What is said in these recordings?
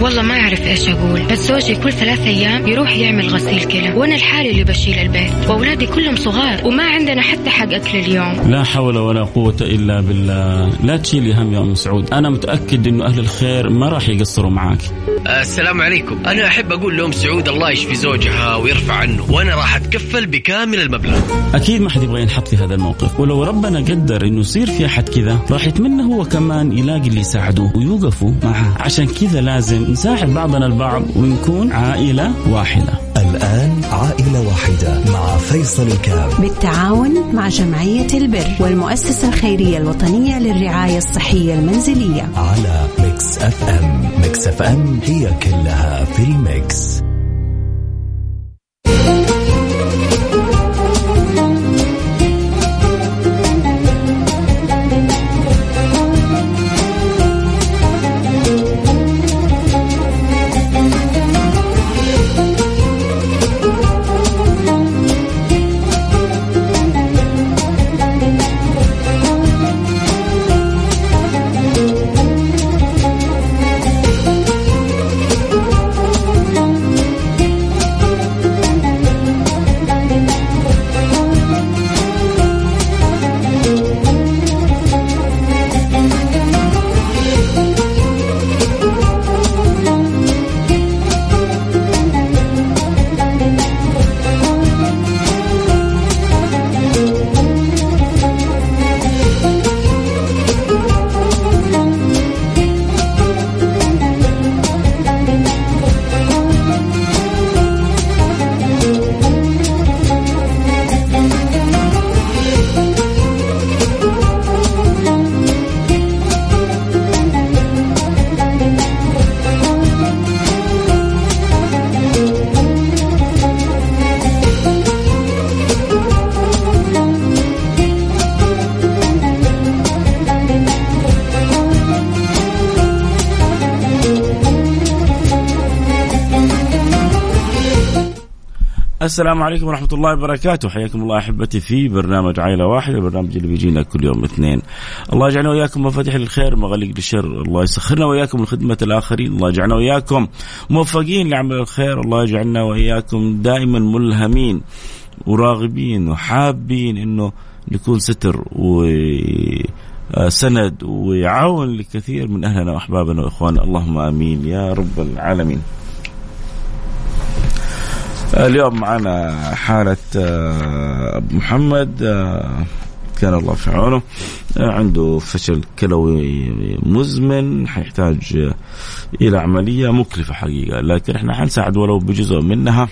والله ما أعرف إيش أقول بس زوجي كل ثلاث أيام يروح يعمل غسيل كلى وأنا الحالي اللي بشيل البيت وأولادي كلهم صغار وما عندنا حتى حق أكل اليوم. لا حول ولا قوة إلا بالله. لا تشيلي هم يا أم سعود. أنا متأكد أنه أهل الخير ما راح يقصروا معاك. السلام عليكم. أنا أحب أقول لأم سعود الله يشفي زوجها ويرفع عنه وأنا راح أتكفل بكامل المبلغ. أكيد ما حد يبغى ينحط في هذا الموقف. ولو ربنا قدر أنه يصير في أحد كذا راح يتمنى هو كمان يلاقي اللي يساعده ويوقفوا معه. عشان كذا لازم نساعد بعضنا البعض ونكون عائلة واحدة. الآن عائلة واحدة مع فيصل الكاف. بالتعاون مع جمعية البر والمؤسسة الخيرية الوطنية للرعاية الصحية المنزلية. على Mix FM. Mix FM هي كلها في ال mix. السلام عليكم ورحمة الله وبركاته. حياكم الله أحبتي في برنامج عائلة واحدة البرنامج اللي بيجينا كل يوم اثنين. الله يجعلنا وإياكم مفاتيح الخير مغاليق للشر. الله يسخرنا وإياكم لخدمة الآخرين. الله يجعلنا وإياكم موفقين لعمل الخير. الله يجعلنا وإياكم دائما ملهمين وراغبين وحابين أنه نكون ستر و سند ويعاون لكثير من أهلنا وأحبابنا وإخواننا. اللهم آمين. يا رب العالمين. اليوم معنا حالة آه، أبو محمد آه، كان الله في عونه آه، عنده فشل كلوي مزمن حيحتاج إلى عملية مكلفة حقيقة لكن إحنا حنساعد ولو بجزء منها.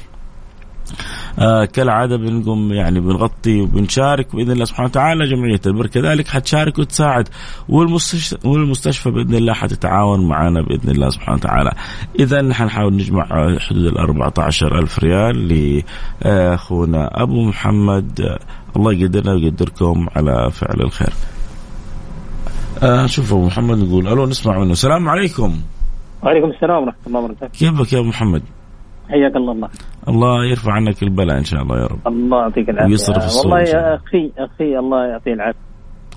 آه كالعادة بنقوم يعني بنغطي وبنشارك بإذن الله سبحانه وتعالى جمعية البر كذلك حتشارك وتساعد والمستشفى والمستشفى بإذن الله حتتعاون معنا بإذن الله سبحانه وتعالى. إذا حنحاول نجمع حدود ال 14 ألف ريال لأخونا أبو محمد الله يقدرنا ويقدركم على فعل الخير. آه شوف أبو محمد نقول ألو نسمع منه السلام عليكم. وعليكم السلام ورحمة الله وبركاته. كيفك يا أبو محمد؟ حياك الله. الله. الله يرفع عنك البلاء إن شاء الله يا رب. الله يعطيك العافية. ويصرف الصوت والله يا أخي أخي الله يعطيه العافية.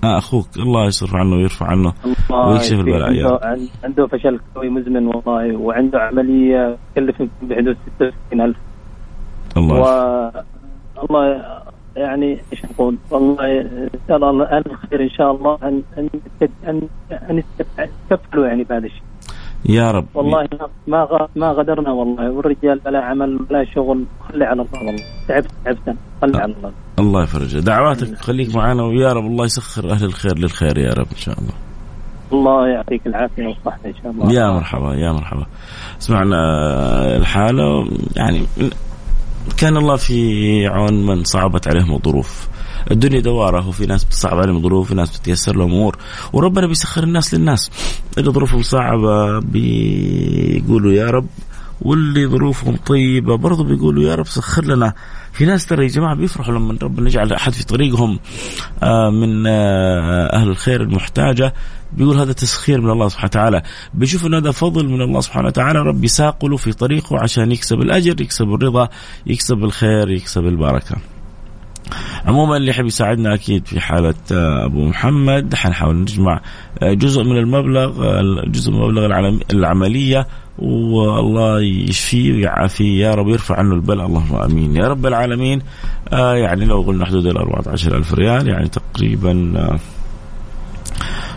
آه أخوك الله يصرف عنه ويرفع عنه ويكشف البلاء يا رب. عنده, فشل كلوي مزمن والله وعنده عملية تكلف بحدود 66000 الله و الله يعني إيش نقول؟ والله إن شاء الله الخير إن شاء الله. ان ان ان, أن يتكفلوا يعني بهذا الشيء. يا رب. والله ما. ما غدرنا والله. والرجال بلا عمل بلا شغل. خلي على الله والله. تعبت تعبت. خلي على الله. الله يفرجه دعواتك خليك معنا ويا رب الله يسخر أهل الخير للخير يا رب إن شاء الله. الله يعطيك العافية والصحة إن شاء الله. يا مرحبا يا مرحبا. سمعنا الحالة يعني كان الله في عون من صعبت عليهم الظروف. الدنيا دوارة وفي ناس بتصعب عليهم الظروف وفي ناس بتيسر لهم أمور. وربنا بيسخر الناس للناس. اللي ظروفهم صعبة بيقولوا يا رب واللي ظروفهم طيبة برضو بيقولوا يا رب سخر لنا. في ناس ترى يا جماعة بيفرحوا لما ربنا يجعل أحد في طريقهم من أهل الخير المحتاجة. بيقول هذا تسخير من الله سبحانه وتعالى. بيشوف ان هذا فضل من الله سبحانه وتعالى. رب يساقله في طريقه عشان يكسب الأجر يكسب الرضا يكسب الخير يكسب البركة. عموما اللي يحب يساعدنا أكيد في حالة آه، أبو محمد. حنحاول نجمع آه، جزء من المبلغ جزء من المبلغ العملية. والله يشفيه ويعافيه يا رب يرفع عنه البلاء. اللهم آمين. يا رب العالمين. آه يعني لو قلنا حدود ال 14000 ريال يعني تقريبا آه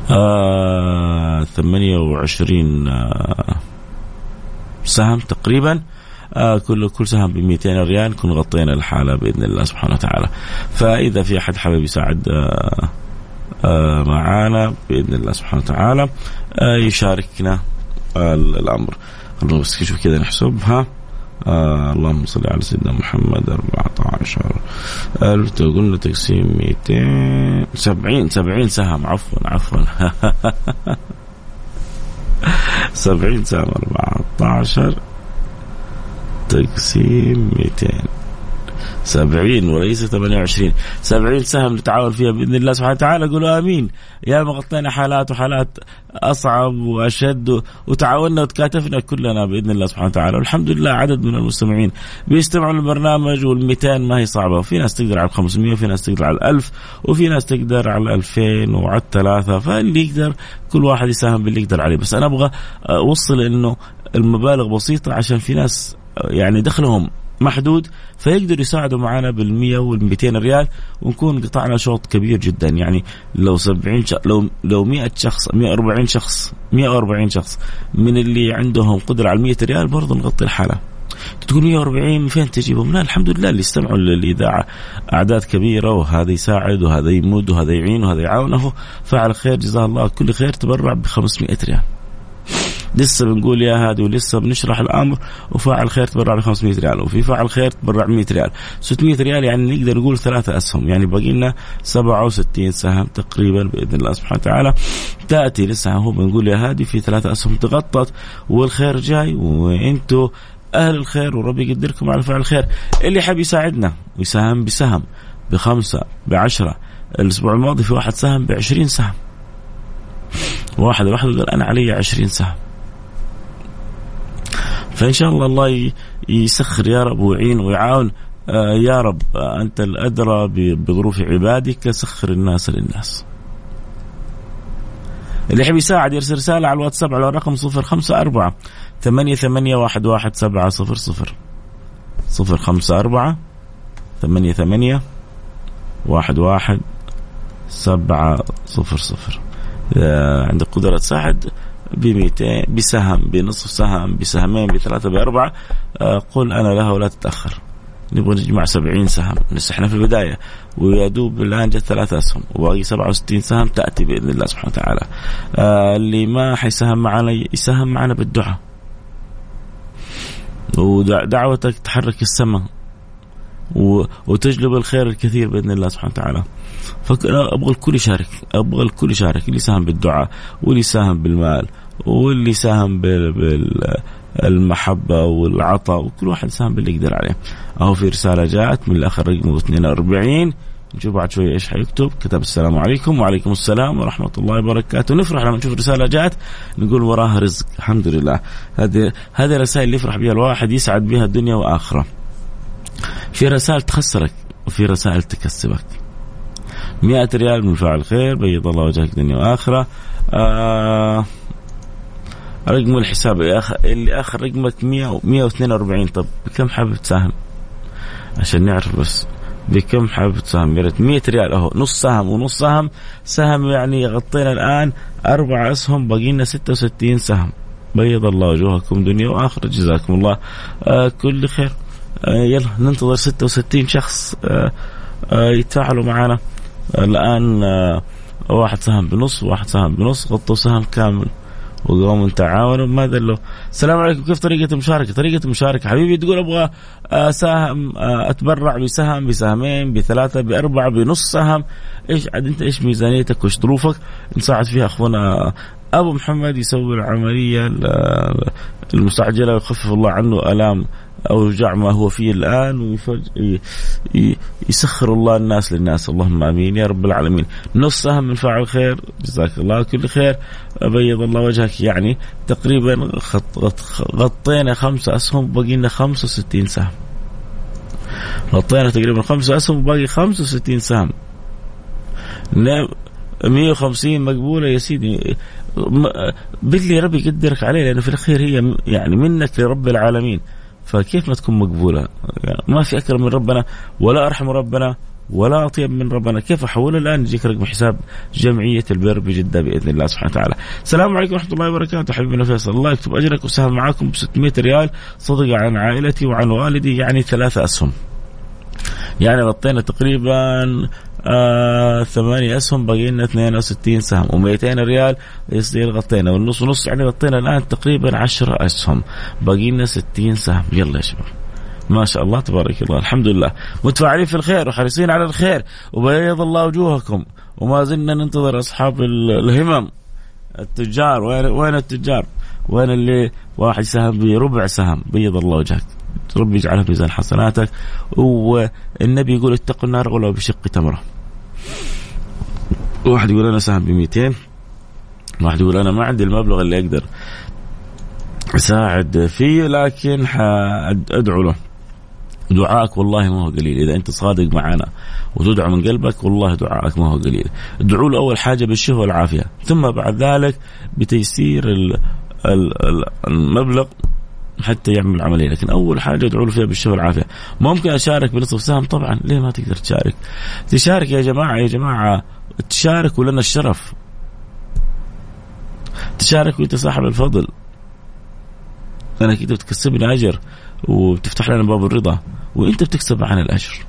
آه 28 آه سهم تقريبا. آه كل كل سهم ب 200 ريال نكون غطينا الحالة بإذن الله سبحانه وتعالى. فإذا في أحد حابب يساعد آه آه معانا بإذن الله سبحانه وتعالى آه يشاركنا آه الأمر. بس نشوف كذا نحسبها آه اللهم صل على سيدنا محمد 14 ألف قلنا تقسيم 200 70 70 سهم. عفوا عفوا. 70 سهم 14 تقسيم 200 70 وليس 28 70 سهم نتعاون فيها بإذن الله سبحانه وتعالى. قولوا آمين. يا ما غطينا حالات وحالات أصعب وأشد وتعاوننا وتكاتفنا كلنا بإذن الله سبحانه وتعالى. والحمد لله عدد من المستمعين بيستمعوا للبرنامج وال200 ما هي صعبة. وفي ناس تقدر على 500 وفي ناس تقدر على 1000 وفي ناس تقدر على 2000 وعلى الثلاثة. فاللي يقدر كل واحد يساهم باللي يقدر عليه. بس أنا أبغى أوصل إنه المبالغ بسيطة عشان في ناس يعني دخلهم محدود فيقدروا يساعدوا معنا بال 100 وال 200 ريال ونكون قطعنا شوط كبير جدا. يعني لو 70 شخص لو لو 100 شخص 140 شخص 140 شخص من اللي عندهم قدرة على 100 ريال برضه نغطي الحالة. تقول 140 فين تجيبهم؟ لا الحمد لله اللي يستمعوا للإذاعة. أعداد كبيرة وهذا يساعد وهذا يمد وهذا يعين وهذا يعاونه فعل خير جزاه الله. كل خير تبرع ب 500 ريال. لسه بنقول يا هادي ولسه بنشرح الأمر وفاعل خير تبرع ب 500 ريال وفي فاعل خير تبرع ب 100 ريال. 600 ريال يعني نقدر نقول ثلاثة أسهم يعني باقي لنا 67 سهم تقريبا بإذن الله سبحانه وتعالى. تأتي لسه هو بنقول يا هادي في ثلاثة أسهم تغطت والخير جاي وأنتم أهل الخير وربي يقدركم على فعل الخير. اللي حاب يساعدنا ويساهم بسهم بخمسة بعشرة الأسبوع الماضي في واحد سهم ب 20 سهم. واحد لوحده قال أنا علي 20 سهم. فإن شاء الله الله يسخر يا رب ويعين ويعاون. آه يا رب آه أنت الأدرى بظروف عبادك سخر الناس للناس. اللي يحب يساعد يرسل رسالة على الواتساب على الرقم صفر خمسة أربعة ثمانية ثمانية واحد واحد سبعة صفر صفر. صفر خمسة أربعة ثمانية ثمانية واحد واحد سبعة صفر صفر. عندك قدرة تساعد ب 200 بسهم بنصف سهم بسهمين بثلاثة بأربعة. آه، قل أنا لها ولا تتأخر. نبغى نجمع 70 سهم. لسه إحنا في البداية. ويا دوب الآن جت ثلاث أسهم. وباقي 67 سهم تأتي بإذن الله سبحانه وتعالى. آه اللي ما حيساهم معنا يساهم معنا بالدعاء. ودعوتك تحرك السماء. وتجلب الخير الكثير بإذن الله سبحانه وتعالى. فانا أبغى الكل يشارك، أبغى الكل يشارك، اللي يساهم بالدعاء واللي يساهم بالمال واللي يساهم بالمحبه والعطاء وكل واحد يساهم باللي يقدر عليه. أهو في رسالة جاءت من الأخ رقم 42 نشوف بعد شوية إيش حيكتب. كتب السلام عليكم وعليكم السلام ورحمة الله وبركاته. نفرح لما نشوف رسالة جاءت نقول وراها رزق. الحمد لله. هذه هذه الرسائل اللي يفرح بها الواحد يسعد بها الدنيا وآخرة. في رسائل تخسرك وفي رسائل تكسبك. مئة ريال من فاعل خير بيض الله وجهك دنيا وآخرة. آه رقم الحساب. اللي آخر رقمك 100 142 طب بكم حابب تساهم؟ عشان نعرف بس. بكم حابب تساهم؟ يا ريت. 100 ريال أهو. نص سهم ونص سهم. سهم يعني غطينا الآن أربع أسهم باقي لنا 66 سهم. بيض الله وجوهكم دنيا وآخرة. جزاكم الله. آه كل خير. يلا ننتظر 66 شخص آه آه يتفاعلوا معنا. الآن آه واحد سهم بنص واحد سهم بنص غطوا سهم كامل وقوموا تعاونوا. ما دلوا السلام عليكم كيف طريقة المشاركة طريقة المشاركة حبيبي تقول أبغى أساهم أتبرع بسهم بسهمين بثلاثة بأربعة بنص سهم. إيش عاد أنت إيش ميزانيتك؟ وإيش ظروفك؟ نساعد فيها أخونا أبو محمد يسوي العملية المستعجلة ويخفف الله عنه آلام اوجاع ما هو فيه الآن ويسخر الله الناس للناس. اللهم آمين. يا رب العالمين. نص سهم من فاعل خير. جزاك الله كل خير. بيض الله وجهك. يعني تقريبا غطينا خمسة أسهم بقي لنا 65 سهم. غطينا تقريبا خمس أسهم وباقي 65 سهم. 150 مقبولة يا سيدي. باللي ربي يقدرك عليه لأنه في الأخير هي يعني منك لرب العالمين. فكيف ما تكون مقبولة؟ ما في أكرم من ربنا ولا أرحم ربنا ولا أطيب من ربنا كيف احول الآن يجيك رقم حساب جمعية البر بجدة بإذن الله سبحانه وتعالى. السلام عليكم ورحمة الله وبركاته حبيبنا فيصل الله يكتب أجرك وسهم معاكم ب 600 ريال صدقة عن عائلتي وعن والدي يعني ثلاثة أسهم. يعني غطينا تقريبا آه ثمانية أسهم باقي لنا 62 سهم و200 ريال يصير غطينا والنص ونص يعني غطينا الآن تقريبا 10 أسهم باقي لنا 60 سهم. يلا يا شباب. ما شاء الله تبارك الله. الحمد لله. متفاعلين في الخير وحريصين على الخير. وبيض الله وجوهكم. وما زلنا ننتظر أصحاب الهمم. التجار. وين التجار؟ وين اللي واحد سهم بربع سهم. بيض الله وجهك. ربي يجعلها في ميزان حسناتك. والنبي يقول اتقوا النار ولو بشق تمره. واحد يقول أنا سهم ب 200 واحد يقول أنا ما عندي المبلغ اللي أقدر أساعد فيه لكن ادعو له. دعائك والله ما هو قليل. إذا أنت صادق معنا وتدعو من قلبك والله دعائك ما هو قليل. ادعوا له أول حاجة بالشفاء والعافية. ثم بعد ذلك بتيسير المبلغ حتى يعمل العملية لكن أول حاجة ادعو له فيها بالشفاء والعافية. ممكن أشارك بنصف سهم؟ طبعا. ليه ما تقدر تشارك؟ تشارك يا جماعة يا جماعة تشارك ولنا الشرف. تشارك وانت صاحب الفضل. أنا كده بتكسبني أجر وبتفتح لنا باب الرضا وأنت بتكسب معنا الأجر.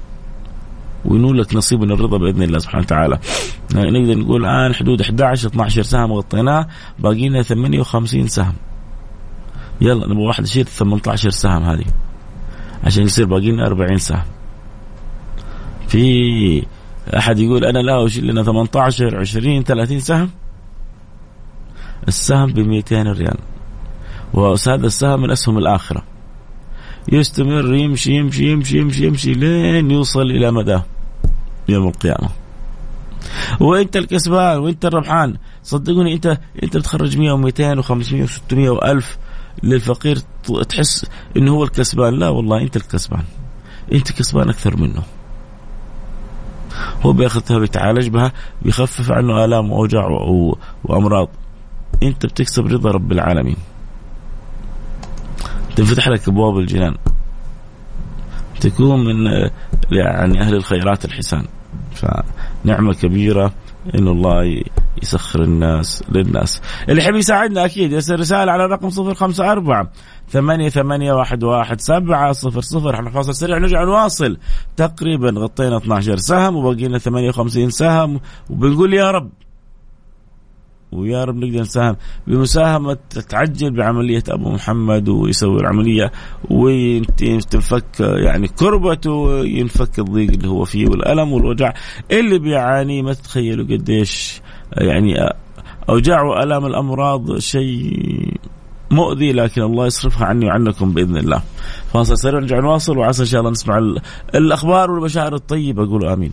وينول لك نصيب من الرضا بإذن الله سبحانه وتعالى. نقدر نقول الآن حدود 11 12 سهم غطيناه باقي لنا 58 سهم. يلا نبغى واحد يشيل 18 سهم هذه. عشان يصير باقي لنا 40 سهم. في أحد يقول أنا لا أشيل لنا 18 20 30 سهم. السهم ب 200 ريال وهذا السهم من أسهم الآخرة. يستمر يمشي يمشي يمشي يمشي يمشي لين يوصل إلى مداه يوم القيامة. وأنت الكسبان وأنت الربحان. صدقوني أنت أنت بتخرج 100 و200 و500 و600 و1000 للفقير تحس إنه هو الكسبان. لا والله أنت الكسبان. أنت كسبان أكثر منه. هو بياخذها بيتعالج بها بيخفف عنه آلام وأوجاع وأمراض. أنت بتكسب رضا رب العالمين. تنفتح لك أبواب الجنان. تكون من يعني أهل الخيرات الحسان. فنعمة كبيرة إن الله يسخر الناس للناس. اللي يحب يساعدنا أكيد يرسل رسالة على رقم 054 ثمانية ثمانية واحد واحد سبعة صفر صفر. إحنا فاصل سريع نرجع نواصل. تقريبا غطينا 12 سهم وباقي لنا 58 سهم. وبنقول يا رب ويا رب نقدر نساهم بمساهمة تعجل بعملية أبو محمد ويسوي العملية وتنفك يعني كربته وينفك الضيق اللي هو فيه والألم والوجع اللي بيعاني. ما تتخيلوا قديش يعني أوجاع وألام الأمراض شيء مؤذي لكن الله يصرفها عني وعنكم بإذن الله. فاصل سريع نرجع نواصل وعسى إن شاء الله نسمع الأخبار والبشائر الطيبة قولوا آمين.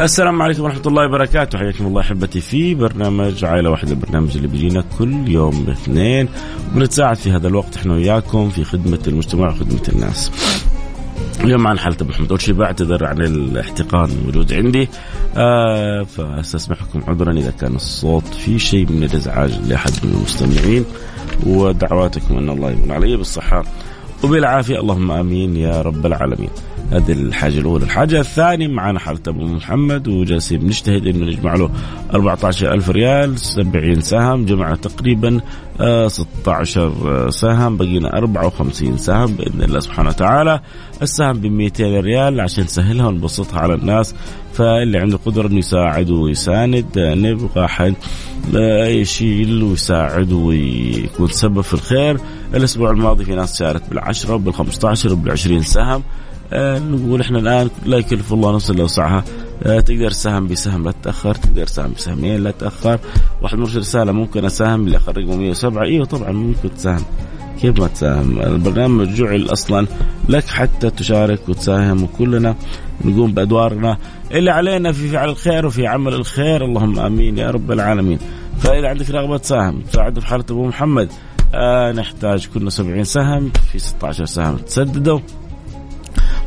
السلام عليكم ورحمة الله وبركاته. حياكم الله أحبتي في برنامج عائلة واحدة البرنامج اللي بيجينا كل يوم الاثنين وبنتساعد في هذا الوقت إحنا وياكم في خدمة المجتمع وخدمة الناس. اليوم معنا حالة أبو حمد أول شيء بعتذر عن الاحتقان الموجود عندي. آه فاستسمحكم عذرا إذا كان الصوت في شيء من الإزعاج لأحد من المستمعين ودعواتكم أن الله يمن علي بالصحة. وبالعافية اللهم آمين يا رب العالمين. هذه الحاجة الأولى. الحاجة الثانية معنا حالة أبو محمد وجالسين بنجتهد إنه نجمع له 14 ألف ريال 70 سهم جمعنا تقريبا 16 آه، سهم بقينا 54 سهم بإذن الله سبحانه وتعالى. السهم ب 200 ريال عشان نسهلها ونبسطها على الناس. فاللي عنده قدرة إنه يساعد ويساند آه، نبغى حد آه، يشيل ويساعد ويكون سبب في الخير. الأسبوع الماضي في ناس شارك بالعشرة وبال15 وبال20 سهم. آه نقول إحنا الآن لا يكلف الله نفسا إلا وسعها. آه تقدر تساهم بسهم لا تتاخر تقدر تساهم بسهمين لا تتاخر واحد مرسل رسالة ممكن أساهم اللي اخر رقمه 107 إيوه طبعا ممكن تساهم. كيف ما تساهم؟ البرنامج جعل أصلا لك حتى تشارك وتساهم وكلنا نقوم بأدوارنا. اللي علينا في فعل الخير وفي عمل الخير. اللهم آمين يا رب العالمين. فإذا عندك رغبة تساهم تساعد في حاله أبو محمد. آه نحتاج كنا 70 سهم. في 16 سهم تسددوا.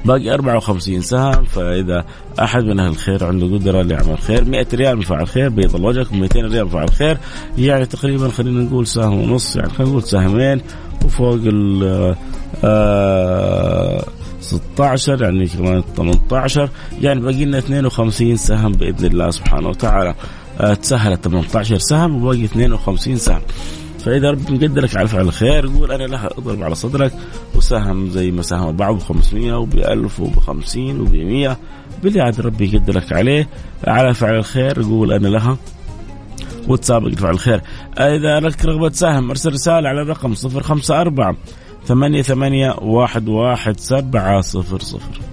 باقي 54 سهم فإذا أحد من أهل الخير عنده قدرة ليعمل خير 100 ريال من فعل خير بيض وجهكم 200 ريال من فعل خير يعني تقريبا خلينا نقول سهم ونص يعني خلينا نقول سهمين وفوق ال آه 16 يعني كمان 18 يعني باقي لنا 52 سهم بإذن الله سبحانه وتعالى. آه تسهلت 18 سهم وباقي 52 سهم فإذا رب مقدرك على فعل الخير يقول أنا لها أضرب على صدرك وساهم زي ما ساهم البعض ب 500 وب 1000 وب 50 وب 100 باللي عاد ربي يقدرك عليه على فعل الخير يقول أنا لها وتسابق لفعل الخير. إذا لك رغبة تساهم أرسل رسالة على الرقم 054 ثمانية ثمانية واحد واحد سبعة صفر صفر.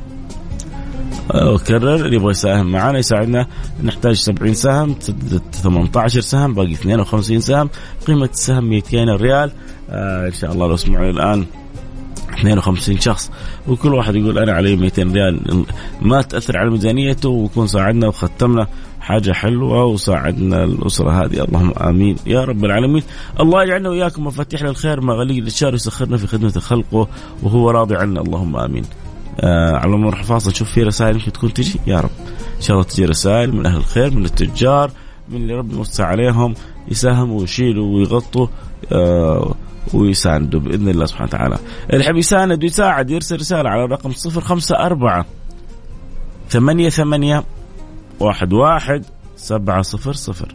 اللي يبغى يساهم معنا يساعدنا. نحتاج 70 سهم 18 سهم باقي 52 سهم. قيمة السهم 200 ريال. آه إن شاء الله لو سمعوا الآن 52 شخص. وكل واحد يقول أنا علي 200 ريال. ما تأثر على ميزانيته ويكون ساعدنا وختمنا. حاجة حلوة وساعدنا الأسرة هذه. اللهم آمين. يا رب العالمين. الله يجعلنا وإياكم مفاتيح للخير مغاليق للشر ويسخرنا في خدمة خلقه وهو راضي عنا. اللهم آمين. آه على ما نروح فاصل نشوف في رسائل يمكن تكون تجي؟ يا رب. إن شاء الله تجي رسائل من أهل الخير من التجار من اللي ربنا يوسع عليهم يساهموا ويشيلوا ويغطوا آه ويساندوا بإذن الله سبحانه وتعالى. اللي يحب يساند ويساعد يرسل رسالة على الرقم 054 ثمانية ثمانية واحد واحد سبعة صفر صفر.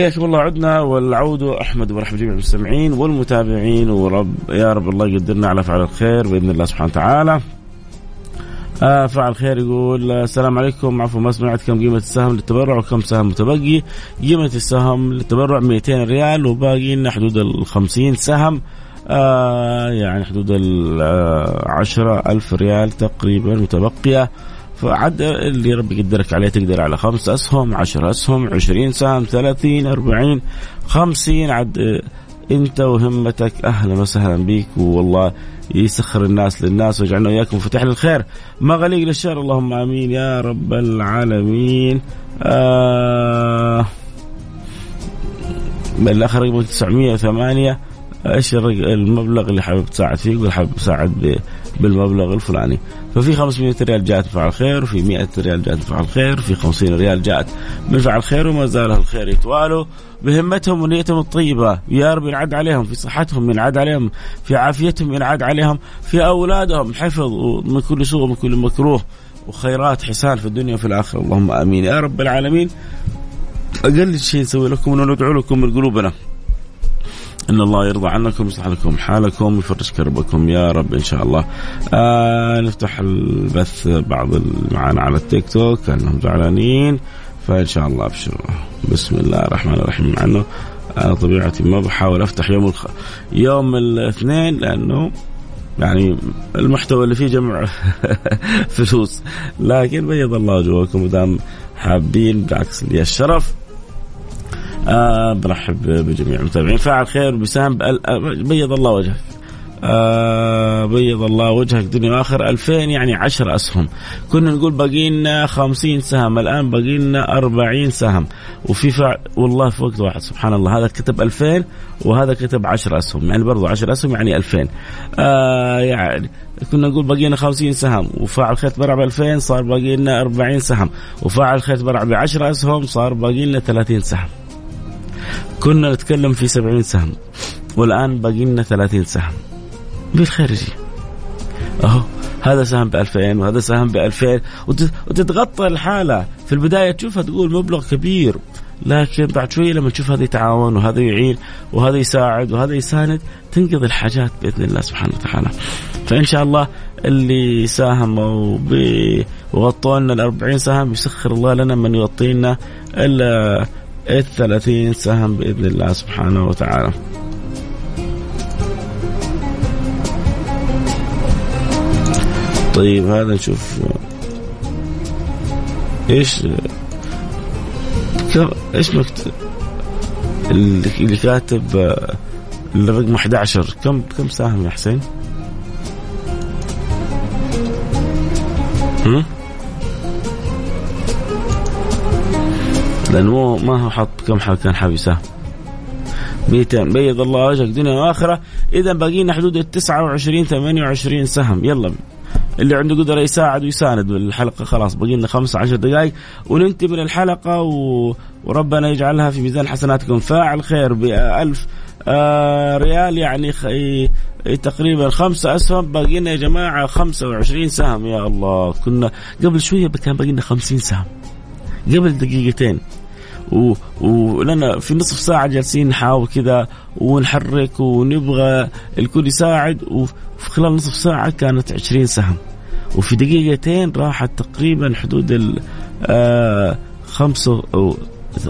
حياكم الله عدنا والعود. أحمد ومرحبا جميع المستمعين والمتابعين ورب يا رب الله يقدرنا على فعل الخير بإذن الله سبحانه وتعالى. آه فعل خير يقول السلام عليكم. عفوا ما سمعت كم قيمة السهم للتبرع وكم سهم متبقي. قيمة السهم للتبرع 200 ريال وباقي لنا حدود ال 50 سهم. آه يعني حدود ال 10 ألف ريال تقريبا متبقية. فعد اللي ربي يقدرك عليه تقدر على خمس أسهم عشر أسهم عشرين سهم ثلاثين أربعين خمسين. عد انت وهمتك أهلا وسهلا بك والله يسخر الناس للناس ويجعلنا وياكم فتح للخير. مغاليق للشر اللهم آمين. يا رب العالمين. آه الآخر رقم 908 إيش المبلغ اللي حابب تساعد فيه؟ يقول حابب تساعد بالمبلغ الفلاني. ففي 500 ريال جاءت من فعل خير وفي 100 ريال جاءت من فعل خير وفي 50 ريال جاءت من فعل خير وما زال الخير يتوالوا بهمتهم ونيتهم الطيبة يا رب ينعد عليهم في صحتهم ينعد عليهم في عافيتهم ينعد عليهم في أولادهم حفظ من كل سوء ومن كل مكروه وخيرات حسان في الدنيا وفي الآخرة. اللهم آمين. يا رب العالمين أقل شيء نسوي لكم أنه ندعو لكم من قلوبنا. إن الله يرضى عنكم ويصلح لكم حالكم ويفرج كربكم يا رب إن شاء الله. آه نفتح البث بعض معنا على التيك توك كأنهم زعلانين فإن شاء الله ابشروا بسم الله الرحمن الرحيم. مع إنه أنا طبيعتي ما بحاول أفتح يوم الخ... يوم الاثنين لأنه يعني المحتوى اللي فيه جمع فلوس. لكن بيض الله وجوهكم ودام حابين بالعكس لي الشرف. آه برحب بجميع المتابعين. فاعل خير بسام بيض الله وجهك. آه بيض الله وجهك. دنيا وآخر. 2000 يعني 10 أسهم. كنا نقول باقي لنا 50 سهم. الآن باقي لنا 40 سهم. وفي فع والله في وقت واحد. سبحان الله. هذا كتب 2000 وهذا كتب 10 أسهم. يعني برضو 10 أسهم يعني 2000 آه يعني كنا نقول باقي لنا 50 سهم. وفاعل خيط برع ب 2000 صار باقي لنا 40 سهم. وفاعل خيط برع ب 10 أسهم صار باقي لنا 30 سهم. كنا نتكلم في 70 سهم والآن باقي لنا 30 سهم. بالخير يجي أهو هذا سهم ب 2000 وهذا سهم ب 2000 وتتغطى الحالة. في البداية تشوفها تقول مبلغ كبير لكن بعد شوية لما تشوف هذا يتعاون وهذا يعين وهذا يساعد وهذا يساند تنقضي الحاجات بإذن الله سبحانه وتعالى. فإن شاء الله اللي ساهموا وغطوا لنا ال 40 سهم يسخر الله لنا من يغطي لنا ال 30 سهم بإذن الله سبحانه وتعالى. طيب هذا نشوف إيش إيش مكتوب اللي كاتب الرقم 11 كم كم ساهم يا حسين؟ هم؟ لأنه ما هو حط كم حال كان حابب يساهم 200 بيض الله وجهك دنيا وآخرة. اذا باقي لنا حدود ال 29 28 سهم. يلا. اللي عنده قدرة يساعد ويساند الحلقة خلاص. باقي لنا خمس عشر دقائق. وننتهي من الحلقة و... وربنا يجعلها في ميزان حسناتكم. فاعل خير ب 1000 آه ريال يعني خ... تقريبا خمسة أسهم. باقي لنا يا جماعة 25 سهم. يا الله كنا قبل شوية كان باقي لنا 50 سهم. قبل دقيقتين. و... ولنا في نصف ساعة جالسين نحاول كذا ونحرك ونبغى الكل يساعد وفي خلال نصف ساعة كانت 20 سهم. وفي دقيقتين راحت تقريبا حدود ال آه خمسة أو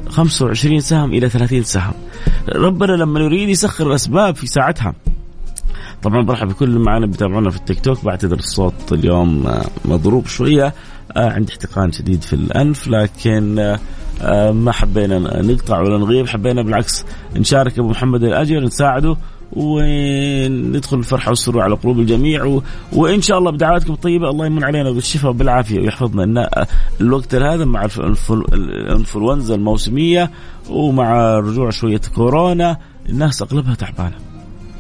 25 سهم إلى 30 سهم. ربنا لما يريد يسخر الأسباب في ساعتها طبعا برحب بكل اللي معنا بيتابعونا في التيك توك بعتذر الصوت اليوم مضروب شوية عندي احتقان شديد في الأنف لكن ما حبينا نقطع ولا نغيب حبينا بالعكس نشارك أبو محمد الأجر نساعده وندخل الفرحة والسرور على قلوب الجميع و... وإن شاء الله بدعواتكم الطيبة الله يمن علينا بالشفاء وبالعافية ويحفظنا إن الوقت هذا مع الانفلونزا الموسمية ومع رجوع شوية كورونا الناس أغلبها تعبانة.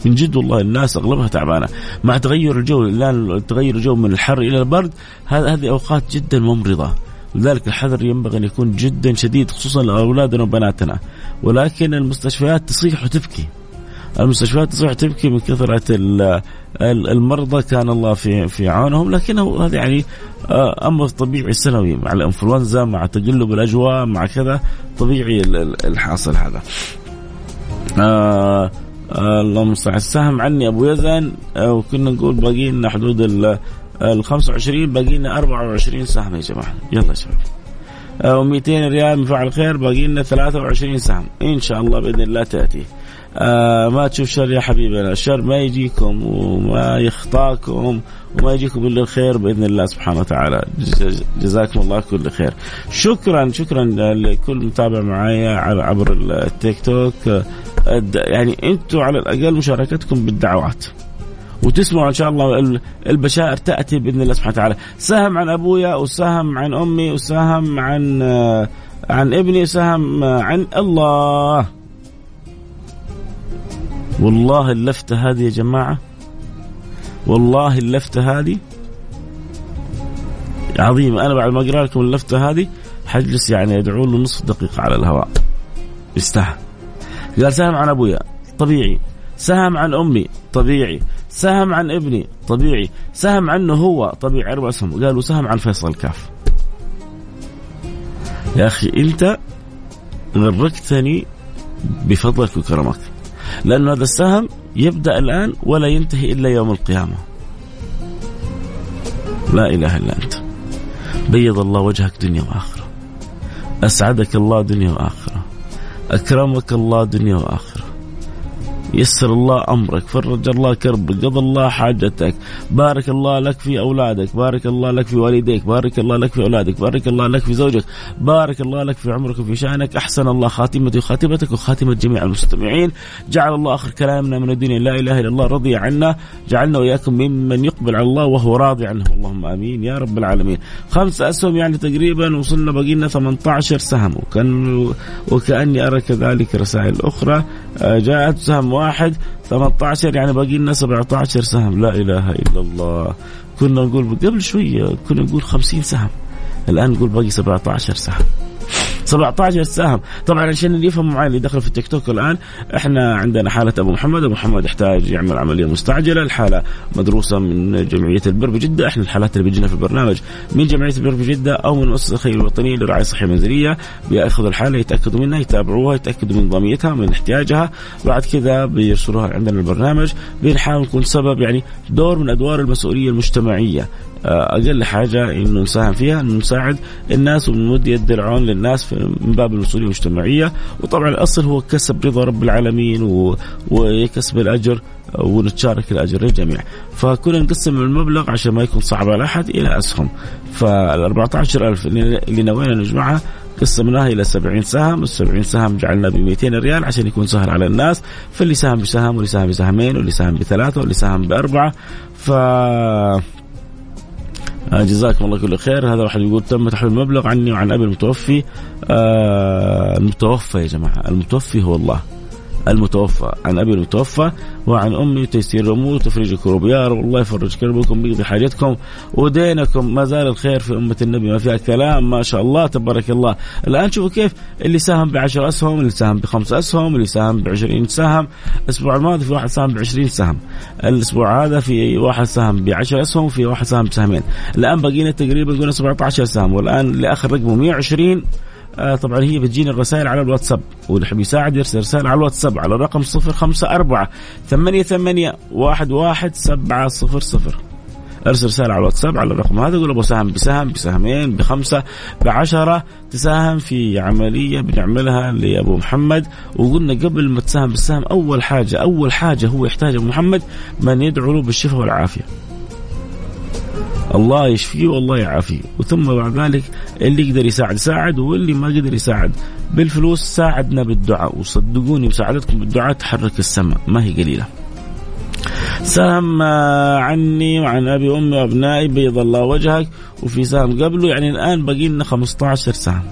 من جد والله الناس أغلبها تعبانة. مع تغير الجو الان تغير الجو من الحر إلى البرد هذه أوقات جدا ممرضة. لذلك الحذر ينبغي أن يكون جدا شديد خصوصا لأولادنا وبناتنا. ولكن المستشفيات تصيح وتبكي. المستشفيات تصيح تبكي من كثرة المرضى كان الله في في عونهم. لكنه هذا يعني أمر طبيعي سنوي مع الإنفلونزا مع تقلب الأجواء مع كذا طبيعي الحاصل هذا. آه اللهم المستعان السهم عني أبو يزن وكنا نقول باقي لنا حدود ال 25 باقي لنا 24 سهم يا جماعة. يلا يا شباب. و200 ريال من فعل خير باقي لنا 23 سهم. إن شاء الله بإذن الله تأتي. آه ما تشوف شر يا حبيبنا. الشر ما يجيكم وما يخطاكم. وما يجيكم إلا الخير بإذن الله سبحانه وتعالى. جزاكم الله كل خير. شكرا شكرا لكل متابع معايا عبر التيك توك. يعني أنتم على الأقل مشاركتكم بالدعوات. وتسمعوا إن شاء الله البشائر تأتي بإذن الله سبحانه وتعالى. سهم عن أبويا وسهم عن أمي وسهم عن عن ابني سهم عن الله. والله اللفتة هذه يا جماعة. والله اللفتة هذه عظيمة. أنا بعد ما أقرأ لكم اللفتة هذه حجلس يعني أدعو له نصف دقيقة على الهواء. يستاهل. قال سهم عن أبويا طبيعي. سهم عن أمي طبيعي. سهم عن ابني طبيعي. سهم عنه هو طبيعي. أربع سهم. قالوا سهم عن فيصل كاف يا أخي أنت غرقتني بفضلك وكرمك. لأنه هذا السهم يبدأ الآن ولا ينتهي إلا يوم القيامة. لا إله إلا أنت. بيض الله وجهك دنيا وآخرة. أسعدك الله دنيا وآخرة. أكرمك الله دنيا وآخرة. يسر الله أمرك فرج الله كربك قضى الله حاجتك بارك الله لك في أولادك بارك الله لك في والديك بارك الله لك في أولادك بارك الله لك في زوجك بارك الله لك في عمرك وفي شأنك أحسن الله خاتمتي وخاتمتك وخاتمة جميع المستمعين. جعل الله آخر كلامنا من الدنيا لا إله إلا الله رضي عنا جعلنا وإياكم ممن يقبل على الله وهو راضي عنه. اللهم آمين يا رب العالمين. خمس أسهم يعني تقريبا وصلنا بقي لنا 18 سهم وكان وكأني أرى كذلك رسائل أخرى آه، جاءت سهم واحد 18 يعني باقي لنا 17 سهم. لا إله إلا الله. كنا نقول قبل شوية كنا نقول 50 سهم. الآن نقول باقي 17 سهم. 17 سهم طبعا عشان اللي يفهم معي اللي دخل في التيك توك الآن إحنا عندنا حالة أبو محمد أبو محمد يحتاج يعمل عملية مستعجلة الحالة مدروسة من جمعية البر بجدة إحنا الحالات اللي بيجينا في البرنامج من جمعية البر بجدة أو من المؤسسه الخيريه الوطنيه للرعايه الصحيه المنزليه بيأخذوا الحالة يتأكدوا منها يتابعوها يتأكدوا من نظاميتها من احتياجها. بعد كذا بيرسلوها عندنا البرنامج بنحاول نكون سبب يعني دور من أدوار المسؤولية المجتمعية. آه، أقل حاجة إنه نساهم فيها إنه نساعد الناس ونمد يد العون للناس من باب المسؤوليه المجتمعية. وطبعا الأصل هو كسب رضا رب العالمين وكسب الأجر ونتشارك الأجر للجميع. فكنا نقسم المبلغ عشان ما يكون صعب على أحد إلى أسهم. فال 14000 اللي نوينا نجمعها قسمناها إلى 70 سهم، ال 70 سهم جعلنا ب 200 ريال عشان يكون سهل على الناس، فاللي ساهم بسهم واللي ساهم بسهمين واللي ساهم بثلاثة واللي ساهم بأربعة. ف جزاكم الله كل خير. هذا واحد يقول تم تحويل المبلغ عني وعن أبي المتوفي. آه المتوفى يا جماعة المتوفي هو الله. المتوفى. عن أبي المتوفى وعن أمي تيسير الأمور وتفريج الكروب يا رب الله يفرج كربكم ويقضي حاجتكم ودينكم. ما زال الخير في أمة النبي. ما فيها كلام. ما شاء الله. تبارك الله. الآن شوفوا كيف اللي ساهم ب 10 أسهم اللي ساهم بخمس أسهم اللي ساهم ب 20 سهم. الأسبوع الماضي في واحد ساهم ب 20 سهم. الأسبوع هذا في واحد ساهم ب 10 أسهم وفي واحد ساهم بسهمين. الآن بقينا تقريبا قلنا 17 سهم. والآن لآخر رقمه 120 آه طبعا هي بتجيني الرسائل على الواتساب واللي يحب يساعد يرسل رسالة على الواتساب على الرقم صفر خمسة أربعة ثمانية ثمانية واحد واحد سبعة صفر صفر. ارسل رسالة على الواتساب على الرقم هذا قول أبغى سهم بسهم بسهمين بخمسة بعشرة تساهم في عملية بنعملها لأبو محمد. وقلنا قبل ما تساهم بالسهم أول حاجة أول حاجة هو يحتاج أبو محمد من يدعو له بالشفاء والعافية. الله يشفيه والله يعافيه. وثم بعد ذلك اللي يقدر يساعد ساعد واللي ما قدر يساعد. بالفلوس ساعدنا بالدعاء. وصدقوني مساعدتكم بالدعاء تحرك السماء ما هي قليلة. سهم عني وعن أبي وأمي وأبنائي بيض الله وجهك. وفي سهم قبله يعني الآن باقي لنا 15 سهم.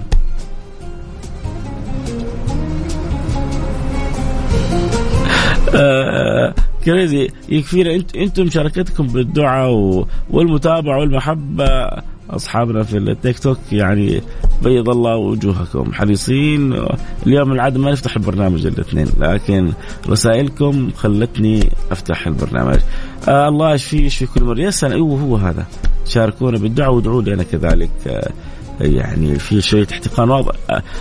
آه كريزي يكفينا انت إنتم مشاركتكم بالدعاء والمتابعة والمحبة. أصحابنا في التيك توك يعني بيض الله وجوهكم. حريصين. اليوم العاده ما نفتح البرنامج الاثنين لكن رسائلكم خلتني أفتح البرنامج. آه الله يشفي يشفي كل مرة. يسأل أيوه هو هذا. شاركونا بالدعاء وادعوا لي أنا كذلك. آه يعني في شوية احتقان واضح.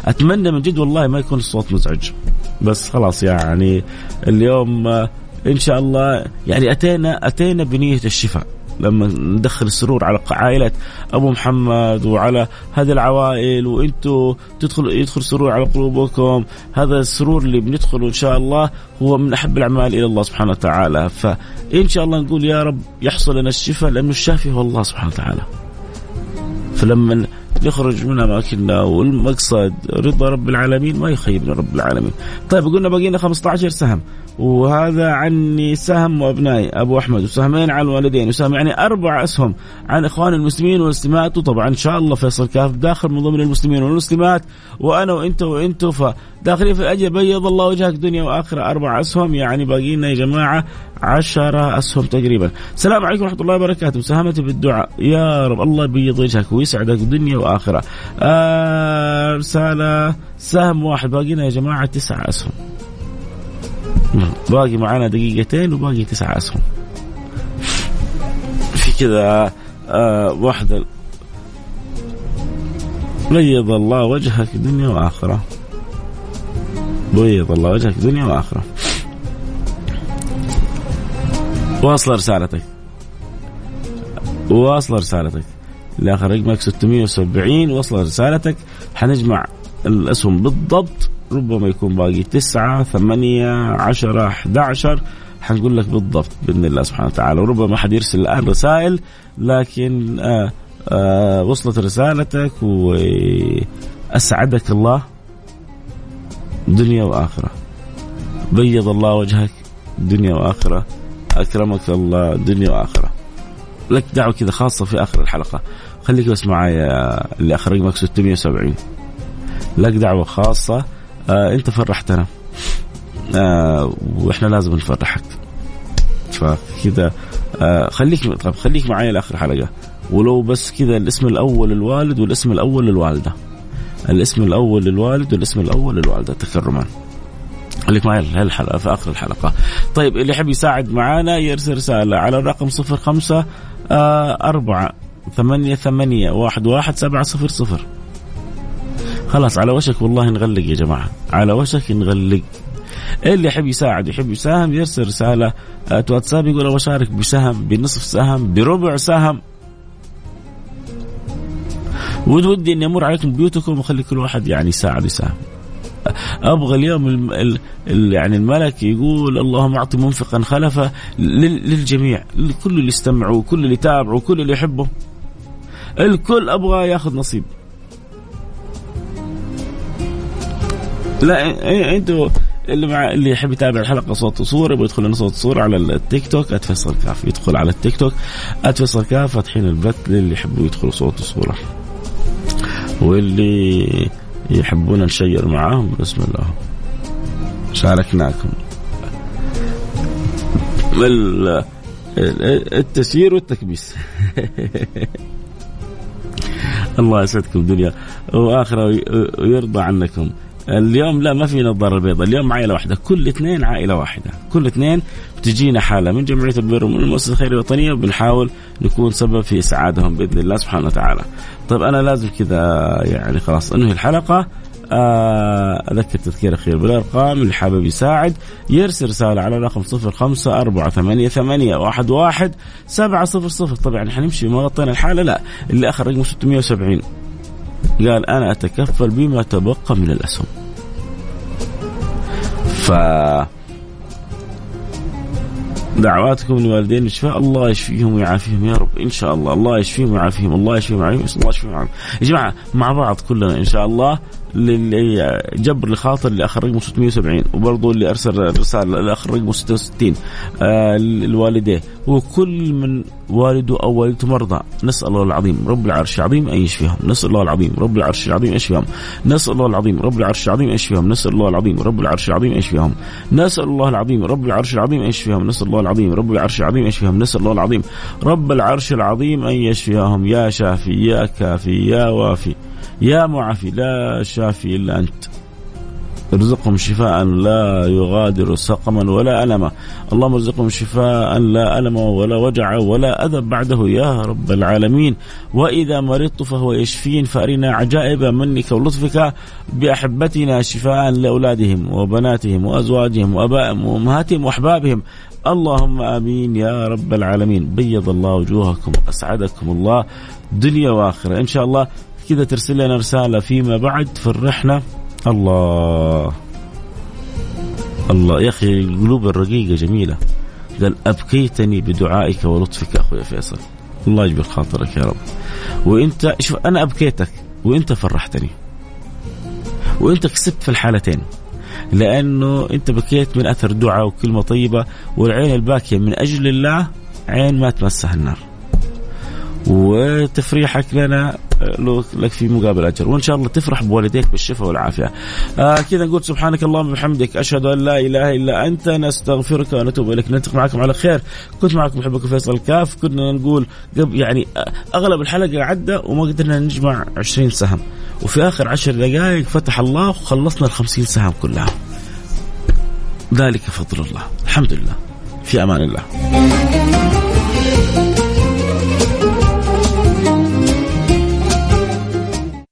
أتمنى من جد والله ما يكون الصوت مزعج. بس خلاص يعني اليوم آه إن شاء الله. يعني اتينا أتينا بنية الشفاء. لما ندخل السرور على عائلة أبو محمد وعلى هذه العوائل وأنتم تدخل يدخل سرور على قلوبكم. هذا السرور اللي بندخله إن شاء الله هو من أحب الأعمال إلى الله سبحانه وتعالى. فإن شاء الله نقول يا رب يحصل لنا الشفاء لأنه الشافي هو الله سبحانه وتعالى. فلما نخرج من أماكننا والمقصد رضا رب العالمين ما يخيبنا رب العالمين. طيب قلنا بقينا 15 سهم. وهذا عني سهم وابنائي أبو أحمد وسهمين على الوالدين وسهم يعني أربع أسهم عن اخوان المسلمين والمسلمات وطبعا إن شاء الله فيصل كاف داخل من ضمن المسلمين والمسلمات وأنا وإنت وإنت فداخلين في الاجر بيض الله وجهك دنيا وآخرة أربع أسهم يعني باقي لنا يا جماعة عشرة أسهم تقريبا. السلام عليكم ورحمة الله وبركاته مساهمتي بالدعاء يا رب الله يبيض وجهك ويسعدك دنيا وآخرة. آه رسالة سهم واحد باقي لنا يا جماعة تسعة أسهم. باقي معانا دقيقتين وباقي تسعة أسهم في كذا آه واحدة. بيض الله وجهك دنيا وآخرة. بيض الله وجهك دنيا وآخرة. واصل رسالتك. واصل رسالتك. لآخر رقمك 670 وصل رسالتك. حنجمع الاسهم بالضبط. ربما يكون باقي تسعة ثمانية عشرة 11 حنقول لك بالضبط بإذن الله سبحانه وتعالى. وربما حد يرسل الآن رسائل لكن آآ آآ وصلت رسالتك وأسعدك الله. دنيا وآخرة. بيض الله وجهك دنيا وآخرة. أكرمك الله دنيا وآخرة. لك دعوة كذا خاصة في آخر الحلقة. خليك بس معايا اللي آخر رقمك 670 لك دعوة خاصة. آه انت فرحتنا آه وإحنا لازم نفرحك فكذا آه خليك طب خليك معايا لآخر حلقة. ولو بس كذا الاسم الأول للوالد والاسم الأول للوالدة. الاسم الأول للوالد والاسم الأول للوالدة تكرما. خليك معي الحلقة في آخر الحلقة. طيب اللي يحب يساعد معنا يرسل رسالة على الرقم صفر خمسة أربعة ثمانية ثمانية واحد واحد سبعة صفر صفر. خلاص على وشك والله نغلق يا جماعة. على وشك نغلق. اللي يحب يساعد يحب يساهم يرسل رسالة. واتساب يقول أبغى أشارك بسهم بنصف سهم بربع سهم. ودي إني أمر عليكم بيوتكم وأخلي كل واحد يعني يساعد يساهم. أبغى اليوم ال ال ال يعني الملك يقول اللهم اعط منفقا خلفا للجميع لكل اللي يستمعوا كل اللي يتابعوا كل اللي يحبه الكل أبغى ياخذ نصيب. لا أنتوا اللي مع اللي يحب يتابع الحلقة صوت وصوره يبغى يدخل لنا صوت وصوره على التيك توك @فيصل كاف يدخل على التيك توك @فيصل كاف فاتحين البث للي يحبوا يدخلوا صوت وصوره واللي يحبون نشير معاهم بسم الله. شاركناكم. التسيير والتكبيس. الله يسعدكم دنيا واخره ويرضى عنكم. اليوم لا ما في نظارة البيضاء اليوم عائلة واحدة. كل اثنين عائلة واحدة. كل اثنين بتجينا حالة من جمعية البر ومن المؤسسة الخيرية الوطنية وبنحاول نكون سبب في اسعادهم بإذن الله سبحانه وتعالى. طيب أنا لازم كذا يعني خلاص. انهي الحلقة؟ أذكر تذكير أخير بالأرقام. اللي حابب يساعد يرسل رسالة على رقم صفر خمسة أربعة ثمانية, ثمانية واحد, واحد سبعة صفر صفر. طبعا حنمشي ما غطينا الحالة؟ لا. اللي آخر رقم 670 قال أنا أتكفل بما تبقى من الأسهم. دعواتكم لوالدين الشفاء الله يشفيهم ويعافيهم يا رب. إن شاء الله. الله يشفيهم ويعافيهم. الله يشفيهم ويعافيهم. الله يشفيهم ويعافيهم. يا جماعة مع بعض كلنا إن شاء الله. اللي جبر الخاطر اللي اخر رقمه 670 وبرضه اللي أرسل رسالة الآخر رقمه 66 آه الوالديه وكل من والده أو والدته مرضى نسأل الله العظيم رب العرش العظيم أن يشفيهم. نسأل الله العظيم رب العرش العظيم يشفيهم. نسأل الله العظيم رب العرش العظيم يشفيهم. نسأل الله العظيم رب العرش العظيم يشفيهم. نسأل الله العظيم رب العرش العظيم يشفيهم. نسأل الله العظيم رب العرش العظيم يشفيهم. نسأل الله العظيم رب العرش العظيم أن يشفيهم. يا شافي يا كافي يا وافي. يا معافي لا شافي إلا أنت. ارزقهم شفاء لا يغادر سقما ولا ألما. اللهم ارزقهم شفاء لا ألم ولا وجع ولا أذى. بعده يا رب العالمين. وإذا مرضت فهو يشفين فأرنا عجائب منك ولطفك بأحبتنا شفاء لأولادهم وبناتهم وأزواجهم وأبائهم وأمهاتهم وأحبابهم. اللهم آمين يا رب العالمين. بيض الله وجوهكم اسعدكم الله. دنيا وآخرة. إن شاء الله كذا ترسل لنا رسالة فيما بعد تفرحنا الله. الله. يا أخي القلوب الرقيقة جميلة. قال أبكيتني بدعائك ولطفك أخوي فيصل. الله يجبر خاطرك يا رب. وإنت شوف أنا أبكيتك وإنت فرحتني. وإنت كسبت في الحالتين. لأنه أنت بكيت من أثر دعاء وكلمة طيبة والعين الباكية من أجل الله عين ما تمسها النار. وتفريحك لنا لك في مقابل أجر. وإن شاء الله تفرح بوالديك بالشفاء والعافية. آه كذا نقول سبحانك اللهم وبحمدك أشهد أن لا إله إلا أنت نستغفرك ونتوب إليك. نلتقي معكم على خير. كنت معكم محبكم فيصل كاف كنا نقول قبل يعني أغلب الحلقة عدى وما قدرنا نجمع 20 سهم. وفي آخر عشر دقائق فتح الله وخلصنا ال 50 سهم كلها. ذلك فضل الله. الحمد لله. في أمان الله.